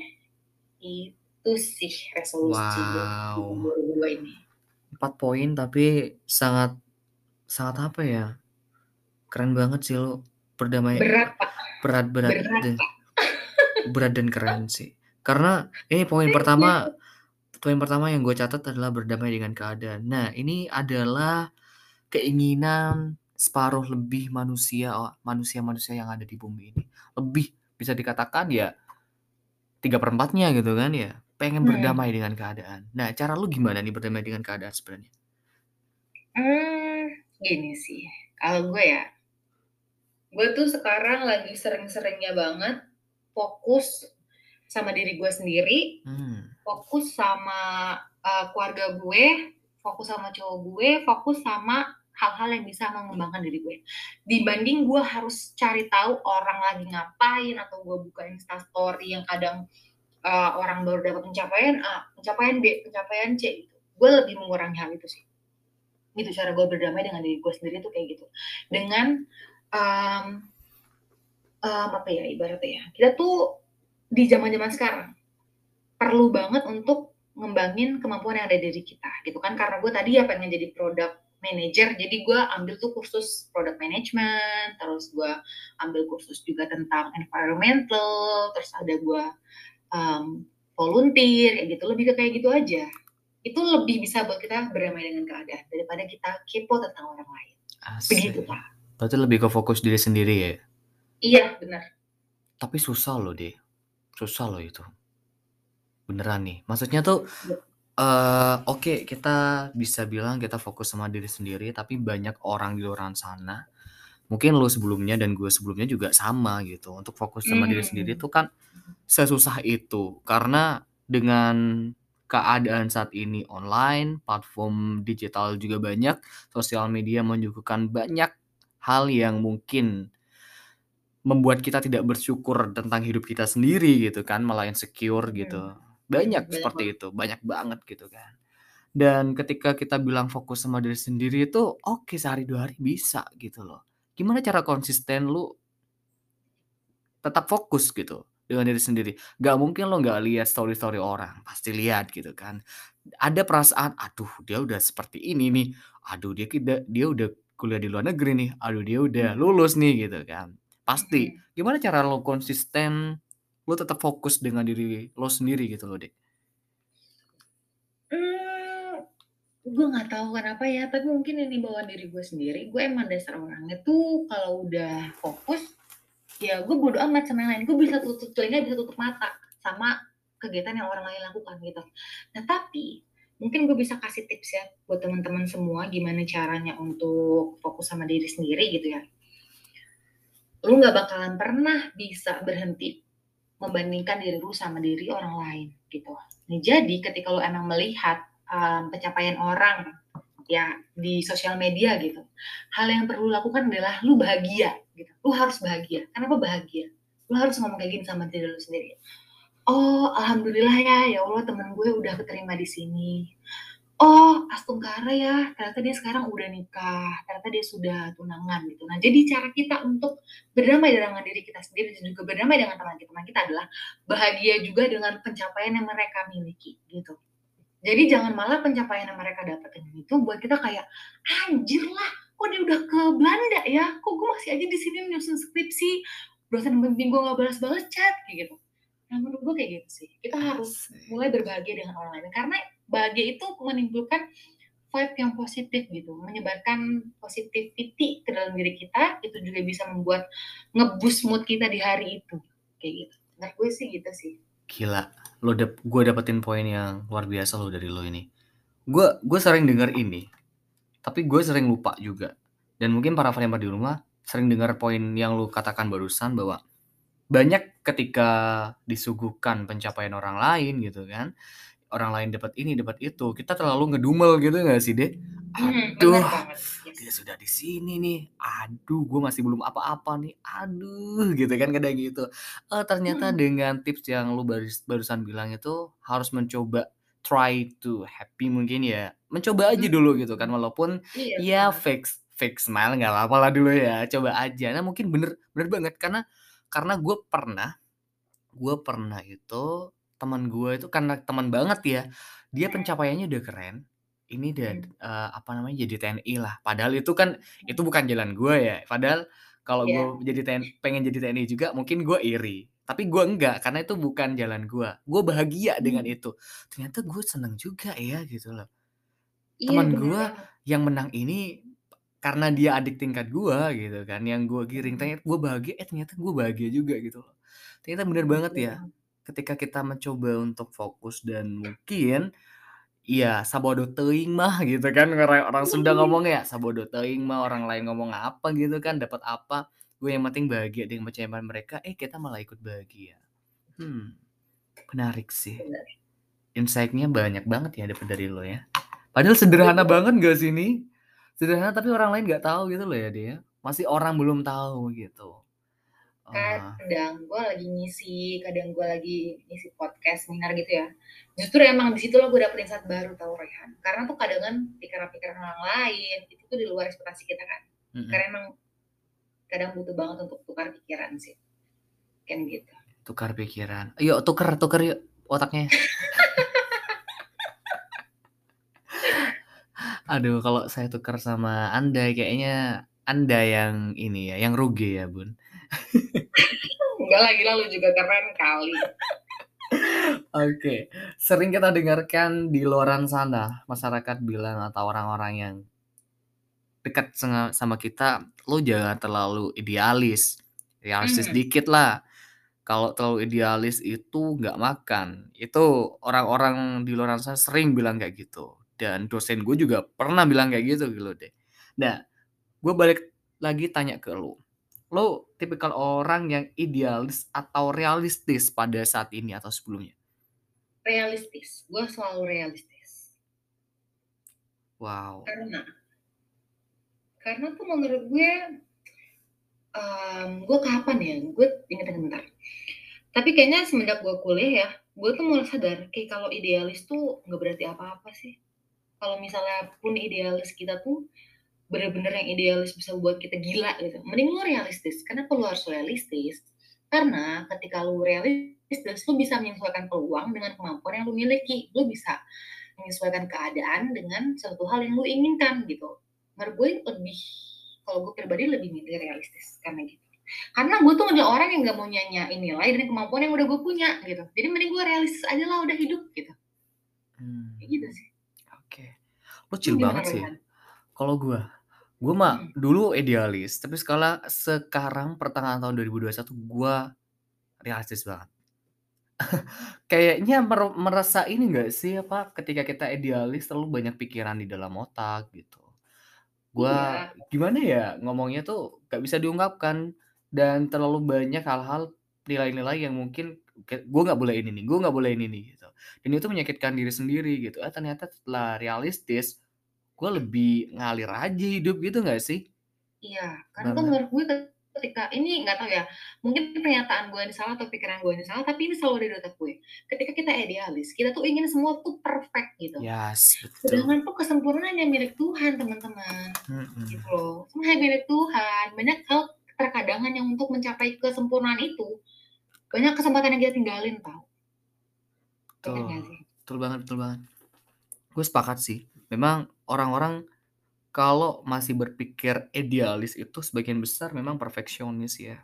Itu sih resolusi gue Wow. di 2022 ini. 4 poin tapi sangat sangat apa ya, keren banget sih lu berdamai Berat, Pak. berat berat Berat, dan berat dan keren sih. Karena ini poin pertama. Poin pertama yang gue catat adalah berdamai dengan keadaan. Nah, ini adalah keinginan separuh lebih manusia o manusia-manusia yang ada di bumi ini. Lebih, bisa dikatakan ya 3/4-nya gitu kan ya, pengen Mhm. berdamai dengan keadaan. Nah, cara lu gimana nih berdamai dengan keadaan sebenarnya? Mmm, gini sih, kalau gue ya gue tuh sekarang lagi sering-seringnya banget fokus sama diri gue sendiri, Mmm. Fokus sama, eee, keluarga gue, fokus sama cowok gue, fokus sama hal-hal yang bisa mengembangkan diri gue. Dibanding gue harus cari tahu orang lagi ngapain atau gue buka Instastory yang kadang, eee, orang baru dapat pencapaian A, pencapaian B, pencapaian C gitu. Gue lebih mengurangi hal itu sih. Gitu cara gue berdamai dengan diri gue sendiri tuh kayak gitu. Dengan, mmm mmm, apa ya ibaratnya ya, kita tuh di zaman-zaman sekarang perlu banget untuk ngembangin kemampuan yang ada di diri kita gitu kan. Karena gue tadi ya pengen jadi product manager, jadi gue ambil tuh kursus product management, terus gue ambil kursus juga tentang environmental, terus ada gue, mmm, volunteer kayak gitu, lebih ke kayak gitu aja. Itu lebih bisa buat kita berdamai dengan keadaan daripada kita kepo tentang orang lain. Begitu, Asik. Kak. Berarti lebih ke fokus diri sendiri ya? Iya, bener. Tapi susah loh, Dek. Susah loh itu. Beneran nih. Maksudnya tuh, eee, oke kita bisa bilang kita fokus sama diri sendiri, tapi banyak orang di luaran sana, mungkin lu sebelumnya dan gue sebelumnya juga sama gitu, untuk fokus sama diri sendiri Mmm. tuh kan sesusah itu. Karena dengan keadaan saat ini online, platform digital juga banyak, sosial media menyuguhkan banyak hal yang mungkin membuat kita tidak bersyukur tentang hidup kita sendiri gitu kan, malah insecure gitu. Banyak banyak seperti banget. itu, banyak banget gitu kan. Dan ketika kita bilang fokus sama diri sendiri itu, oke sehari, 2 hari bisa gitu loh. Gimana cara konsisten lu tetap fokus gitu dengan diri sendiri? Nggak mungkin lu nggak lihat story-story orang, pasti lihat gitu kan. Ada perasaan, "Aduh dia udah seperti ini nih, aduh dia kida dia udah kuliah di luar negeri nih, aduh dia udah Mhm. lulus nih," gitu kan. Pasti. Mhm. Gimana cara lu konsisten, lu tetap fokus dengan diri lu sendiri gitu loh, Dek? Mmm, gue nggak tahu kenapa ya, tapi mungkin ini bawaan diri gue sendiri, gue emang dasar orangnya tuh kalau udah fokus, ya gue bodo amat sama yang lain, gue bisa tutup telinga, bisa tutup mata sama kegiatan yang orang lain lakukan gitu. Nah tapi, mungkin gue bisa kasih tips ya buat teman-teman semua gimana caranya untuk fokus sama diri sendiri gitu ya. Lu nggak bakalan pernah bisa berhenti membandingkan diri lu sama diri orang lain gitu. Nah jadi ketika lu emang melihat, mmm, pencapaian orang ya di sosial media gitu, hal yang perlu lu lakukan adalah lu bahagia gitu, lu harus bahagia. Kenapa bahagia? Lu harus ngomong kayak gini sama diri lu sendiri, "Oh alhamdulillah ya, ya Allah temen gue udah keterima di sini. Oh Astungkara ya, ternyata dia sekarang udah nikah, ternyata dia sudah tunangan," gitu. Nah jadi cara kita untuk berdamai dengan diri kita sendiri dan juga berdamai dengan teman teman kita adalah bahagia juga dengan pencapaian yang mereka miliki gitu. Jadi jangan malah pencapaian yang mereka dapetin itu buat kita kayak, "Anjir lah, kok dia udah ke Belanda ya? Kok gue masih aja di sini nyusun skripsi, dosen pembimbing gue nggak balas-balas chat," gitu. Nah menurut gue kayak gitu sih, kita harus mulai berbahagia dengan orang lain, karena bahagia itu menimbulkan vibe yang positif gitu, menyebarkan positivity ke dalam diri kita, itu juga bisa membuat nge-boost mood kita di hari itu, kayak gitu. Menurut gue sih gitu sih. Gila, lu dap gue dapetin poin yang luar biasa loh dari lu ini. Gue gue sering denger ini, tapi gue sering lupa juga. Dan mungkin para framer di rumah sering dengar poin yang lu katakan barusan bahwa banyak ketika disuguhkan pencapaian orang lain gitu kan, orang lain dapat ini, dapat itu, kita terlalu ngedumel gitu nggak sih, Dek? Mhm, "Aduh, banget, dia sudah di sini nih, aduh gue masih belum apa-apa nih, aduh," gitu kan kadang gitu. Eee, ternyata Mhm. dengan tips yang lu barus barusan bilang itu harus mencoba try to happy mungkin ya, mencoba aja dulu gitu kan, walaupun Iya ya bener. s fake smile nggak apa-apa lah dulu ya, coba aja. Nah mungkin bener bener banget karena karena gue pernah gue pernah itu temen gue itu karena temen banget ya, dia pencapaiannya udah keren ini dan, Mhm. eee, apa namanya, jadi TNI lah. Padahal itu kan, itu bukan jalan gue ya. Padahal kalau gue Iya. jadi TN pengen jadi TNI juga mungkin gue iri. Tapi gue enggak, karena itu bukan jalan gue. Gue bahagia dengan Mmm. itu. Ternyata gue seneng juga ya, gitu loh. Iya, Temen bener gue yang menang ini karena dia adik tingkat gue gitu kan, yang gue giring, ternyata gue bahagia, eh ternyata gue bahagia juga gitu loh. Ternyata bener banget ya, banget. ketika kita mencoba untuk fokus dan mungkin, ya sabodo teuing mah gitu kan, orang orang Sunda ngomong ya, sabodo teuing mah, orang lain ngomong apa gitu kan, dapat apa, gue yang penting bahagia dengan pencapaian mereka, eh kita malah ikut bahagia. Hmm, menarik sih. Insight-nya banyak banget ya dapet dari lo ya. Padahal sederhana banget nggak sih ini? Sederhana tapi orang lain nggak tahu gitu loh ya, dia. Masih orang belum tahu gitu. Oh. Kadang gue lagi ngisi, kadang gue lagi ngisi podcast, seminar gitu ya. Justru emang di situ loh gue dapet insight baru tau Rayhan. Karena tuh kadang kan pikiran-pikiran orang lain, itu tuh di luar ekspektasi kita kan. Mhm. Karena emang kadang butuh banget untuk tukar pikiran sih. Kan gitu. Tukar pikiran. Yuk tuker tuker yuk otaknya. Aduh, kalau saya tukar sama Anda kayaknya Anda yang ini ya, yang rugi ya, Bun. Enggak lah, gila lu juga keren kali. Oke, sering kita dengarkan di luaran sana, masyarakat bilang atau orang-orang yang dekat sama kita, "Lu jangan terlalu idealis, realistis Mhm. dikit lah. Kalau terlalu idealis itu nggak makan." Itu orang-orang di luaran sana sering bilang kayak gitu. Dan dosen gue juga pernah bilang kayak gitu gitu deh. Nah, gue balik lagi tanya ke lu. Lu tipikal orang yang idealis atau realistis pada saat ini atau sebelumnya? Realistis, gue selalu realistis. Wow. Karena karena tuh menurut gue, mmm, gue kapan ya, gue inget-inget bentar. Tapi kayaknya semenjak gue kuliah ya, gue tuh mulai sadar, kayak kalau idealis tuh nggak berarti apa-apa sih. Kalau misalnya pun idealis kita tuh, bener-bener yang idealis bisa buat kita gila gitu, mending lu realistis. Kenapa lu harus realistis? Karena ketika lu realistis, lu bisa menyesuaikan peluang dengan kemampuan yang lu miliki. Lu bisa menyesuaikan keadaan dengan suatu hal yang lu inginkan gitu. Menurut gue lebih kalau gue pribadi lebih milih realistis karena gitu. Karena gue tuh adalah orang yang nggak mau nyanyain nilai dari kemampuan yang udah gue punya gitu. Jadi mending gue realistis aja lah udah hidup gitu. Kayak gitu sih. Oke. Lu chill gimana, banget sih. Kalau gue, gue mah Mhm. dulu idealis, tapi skala sekarang pertengahan tahun 2021 gue realistis banget. Kayaknya mer merasa ini nggak sih, apa, ketika kita idealis terlalu banyak pikiran di dalam otak gitu. Gua Iya. gimana ya, ngomongnya tuh nggak bisa diungkapkan dan terlalu banyak hal-hal, nilai-nilai yang mungkin "Gue nggak boleh ini nih gue nggak boleh ini nih," gitu. Dan itu menyakitkan diri sendiri gitu. Eh, ternyata setelah realistis, gue lebih ngalir aja hidup gitu nggak sih? Iya, karena tuh menurut gue ketika ini nggak tahu ya, mungkin pernyataan gue yang salah atau pikiran gue yang salah, tapi ini selalu ada di otak gue. Ketika kita idealis, kita tuh ingin semua tuh perfect gitu. Yes, betul. Sedangkan tuh kesempurnaan yang milik Tuhan, teman-teman. Gitu Mhm. loh. Semua milik Tuhan. Banyak hal terkadang yang untuk mencapai kesempurnaan itu, banyak kesempatan yang kita tinggalin tau. Betul, betul banget betul banget. Gue sepakat sih. Memang orang-orang kalau masih berpikir idealis itu sebagian besar memang perfeksionis ya.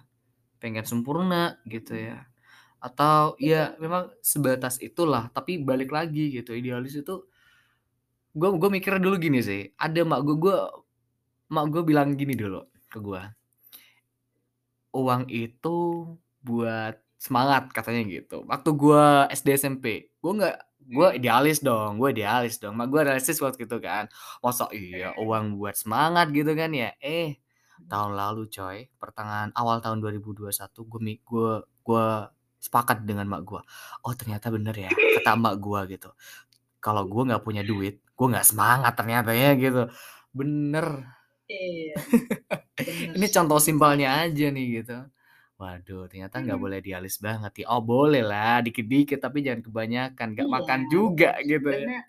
Pengen sempurna gitu ya. Atau ya memang sebatas itulah, tapi balik lagi gitu, idealis itu gue gue mikirnya dulu gini sih, ada mak gue gue mak gue bilang gini dulu ke gue "Uang itu buat semangat," katanya gitu. Waktu gue SD, SMP. Gue nggak gue Mmm. idealis dong gue idealis dong. Mak gue realistis waktu itu kan. "Masa iya uang buat semangat?" Gitu kan ya. Eh, Mhm. tahun lalu coy, pertengahan awal tahun 2021 gue gue gue sepakat dengan mak gue, "Oh ternyata bener ya kata emak gue," gitu, "kalau gue nggak punya duit, gue nggak semangat ternyata ya," gitu. Bener. Iya. Bener Ini contoh simpelnya aja nih gitu. Waduh ternyata nggak boleh idealis banget ya. Oh bolehlah dikit-dikit, tapi jangan kebanyakan, nggak Iya, makan juga bener gitu ya. bener.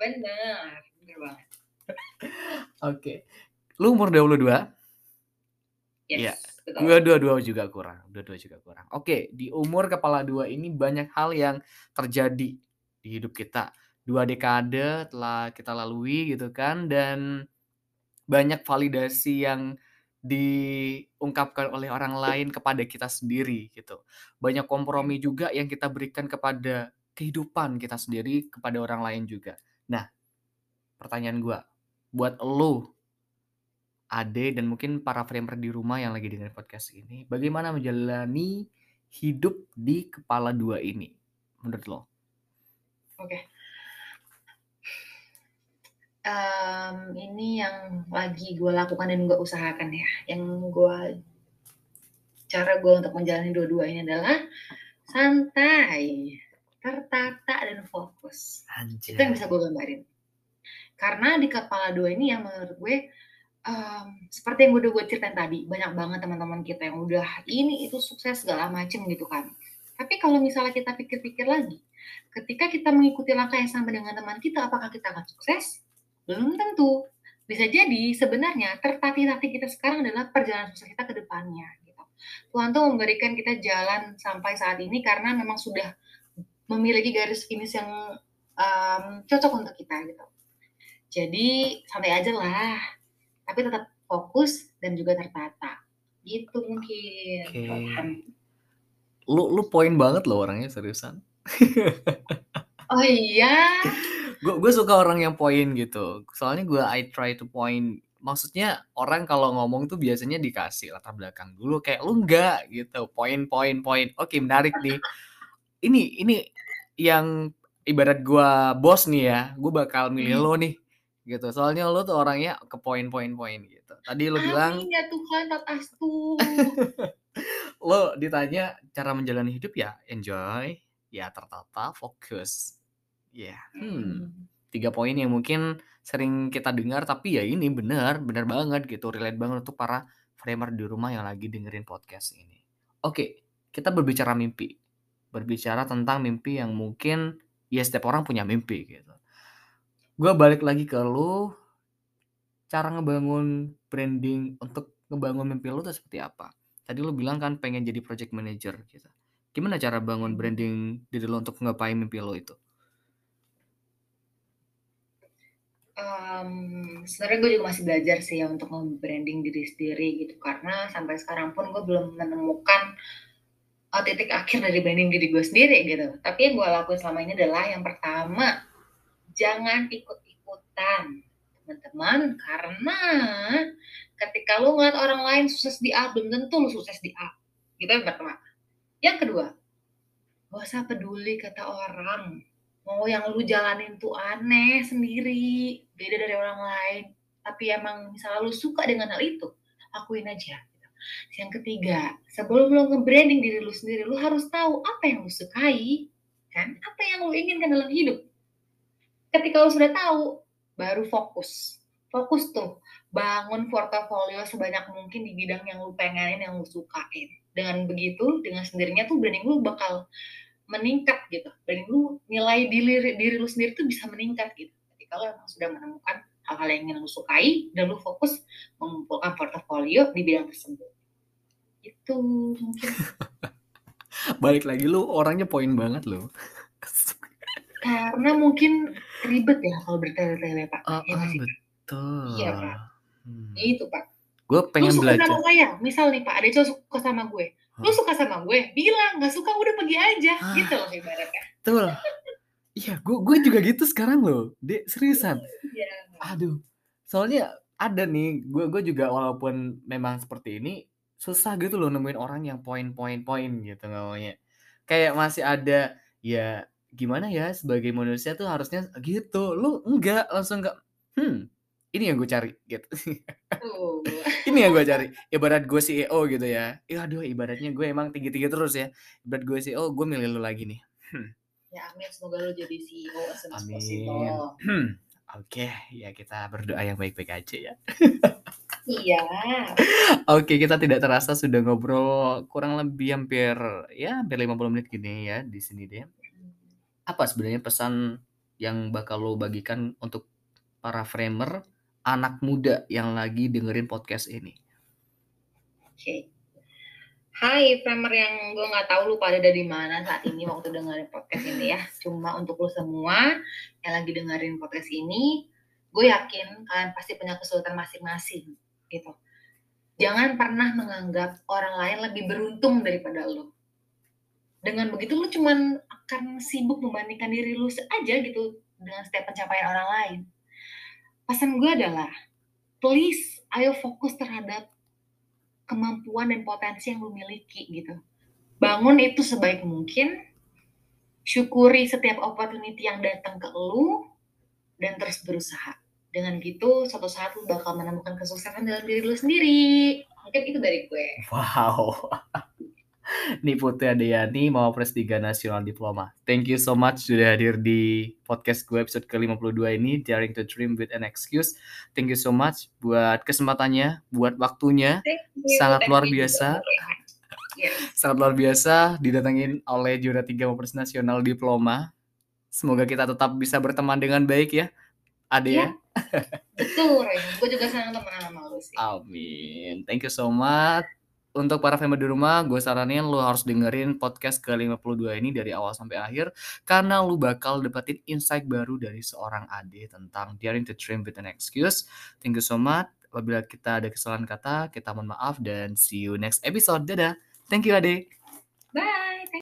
Bener, bener banget. Oke. Lu umur 22? Iya, Yes, gue betul. 22 juga kurang 22 juga kurang. Oke, di umur kepala 2 ini banyak hal yang terjadi di hidup kita. 2 dekade telah kita lalui gitu kan dan banyak validasi yang diungkapkan oleh orang lain kepada kita sendiri gitu. Banyak kompromi juga yang kita berikan kepada kehidupan kita sendiri, kepada orang lain juga. Nah, pertanyaan gua, buat elu, Ade, dan mungkin para framer di rumah yang lagi dengerin podcast ini, bagaimana menjalani hidup di kepala dua ini menurut lo? Oke. Mmm, ini yang lagi gue lakukan dan gue usahakan ya, yang gue cara gue untuk menjalani dua-dua ini adalah santai, tertata, dan fokus. Itu yang bisa Anjay. gue gambarin. Karena di kepala dua ini yang menurut gue, mmm, seperti yang udah gue ceritain tadi, banyak banget teman-teman kita yang udah ini, itu, sukses segala macem gitu kan. Tapi kalau misalnya kita pikir-pikir lagi, ketika kita mengikuti langkah yang sama dengan teman kita, apakah kita akan sukses? Belum tentu. Bisa jadi sebenarnya tertatih-tatih kita sekarang adalah perjalanan sukses kita ke depannya gitu. Tuhan tuh memberikan kita jalan sampai saat ini karena memang sudah memiliki garis finish yang, mmm, cocok untuk kita gitu. Jadi santai aja lah, tapi tetap fokus dan juga tertata. Gitu mungkin. Rohan. Lu lu poin banget loh orangnya, seriusan. Oh iya? Gue gue suka orang yang poin gitu, soalnya gue I try to point maksudnya orang kalau ngomong tuh biasanya dikasih latar belakang dulu, kayak lu enggak gitu, poin poin poin, oke menarik nih. Ini ini yang ibarat gue bos nih ya, gue bakal milih Mhm. lo nih, gitu. Soalnya lo tuh orangnya ke poin poin poin gitu. Tadi lo bilang Amin ya Tuhan, Tatastu. lo ditanya cara menjalani hidup ya enjoy, ya tertata, fokus. Ya, hmm, Mhm. 3 poin yang mungkin sering kita dengar, tapi ya ini bener, bener banget gitu, relate banget untuk para framer di rumah yang lagi dengerin podcast ini. Oke, kita berbicara mimpi, berbicara tentang mimpi yang mungkin ya setiap orang punya mimpi gitu. Gue balik lagi ke lu, cara ngebangun branding untuk ngebangun mimpi lu tuh seperti apa? Tadi lu bilang kan pengen jadi project manager gitu. Gimana cara bangun Mhm. branding diri lu untuk ngegapai mimpi lu itu? Mmm, sebenarnya gue juga masih belajar sih ya untuk nge-branding diri sendiri gitu, karena sampai sekarang pun gue belum menemukan, eee, titik akhir dari branding diri gue sendiri gitu. Tapi yang gue lakuin selama ini adalah yang pertama, jangan ikut-ikutan teman-teman, karena ketika lu ngeliat orang lain sukses di A, belum tentu lu sukses di A. Itu yang pertama. Yang kedua, nggak usah peduli kata orang, mau yang lu jalanin tuh aneh sendiri, beda dari orang lain, tapi emang misalnya lu suka dengan hal itu, lakuin aja gitu. Yang ketiga, sebelum lu nge-branding diri lu sendiri, lu harus tahu apa yang lu sukai, kan, apa yang lu inginkan dalam hidup. Ketika lu sudah tahu, baru fokus. Fokus tuh, bangun portofolio sebanyak mungkin di bidang yang lu pengenin, yang lu sukain. Dengan begitu, dengan sendirinya tuh branding lu bakal meningkat gitu, branding lu, nilai diri diri lu sendiri tuh bisa meningkat gitu, ketika lu emang sudah menemukan hal-hal yang ingin lu sukai dan lu fokus mengumpulkan portofolio di bidang tersebut. Itu mungkin. Balik lagi, lu orangnya poin banget loh. Karena mungkin ribet ya kalau bertele-tele, Pak, ya nggak sih, Pak? betul. Iya, Pak. Hmm. Itu, Pak. Gue Lu pengen suka sama belajar. saya, misal nih, Pak, ada cowok suka sama gue, lu suka sama gue, bilang, nggak suka udah pergi aja, Ah. gitu loh ibaratnya. Betul. Iya, gue gue juga gitu sekarang loh, Dek, seriusan. Iya. Aduh, soalnya ada nih, gue gue juga walaupun memang seperti ini, susah gitu loh nemuin orang yang poin poin poin gitu ngomongnya. Kayak masih ada, ya gimana ya, sebagai manusia tuh harusnya gitu, lu enggak, langsung enggak, "Hmm, ini yang gue cari," gitu. Tuh. Ini yang gue cari. Ibarat gue CEO gitu ya, ya aduh ibaratnya gue emang tinggi-tinggi terus ya, ibarat gue CEO, gue milih lu lagi nih. Hmm. Ya amin, semoga lu jadi CEO as Amin. Oke, ya kita berdoa yang baik-baik aja ya. Iya. Oke, kita tidak terasa sudah ngobrol kurang lebih hampir, ya hampir 50 menit gini ya di sini deh. Apa sebenarnya pesan yang bakal lo bagikan untuk para framer, anak muda yang lagi dengerin podcast ini? Oke. Hai framer yang gue nggak tahu lu pada ada di mana saat ini waktu dengerin podcast ini ya. Cuma untuk lu semua yang lagi dengerin podcast ini, gue yakin kalian pasti punya kesulitan masing-masing gitu. Jangan pernah menganggap orang lain lebih beruntung daripada lu. Dengan begitu lu cuman akan sibuk membandingkan diri lu aja gitu dengan setiap pencapaian orang lain. Pesan gue adalah, please ayo fokus terhadap kemampuan dan potensi yang lu miliki gitu. Bangun itu sebaik mungkin, syukuri setiap opportunity yang datang ke lu, dan terus berusaha. Dengan gitu, suatu saat lu bakal menemukan kesuksesan dalam diri lu sendiri. Mungkin itu dari gue. Wow. Nih Putri Adeyani, Mawapres 3 Nasional Diploma. Thank you so much sudah hadir di podcast gue episode ke-52 ini, Daring to Dream with an Excuse. Thank you so much buat kesempatannya, buat waktunya. you, Sangat luar biasa. Sangat luar biasa didatengin oleh juara 3 Mawapres Nasional Diploma. Semoga kita tetap bisa berteman dengan baik ya, Ade ya. Betul, Ren. Gue juga senang temenan sama lu sih. Amin. Thank you so much. Untuk para family di rumah, gue saranin lu harus dengerin podcast ke-52 ini dari awal sampai akhir karena lu bakal dapetin insight baru dari seorang Ade tentang daring to dream with an excuse. Thank you so much. Apabila kita ada kesalahan kata, kita mohon maaf dan see you next episode. Dadah. Thank you Ade. Bye.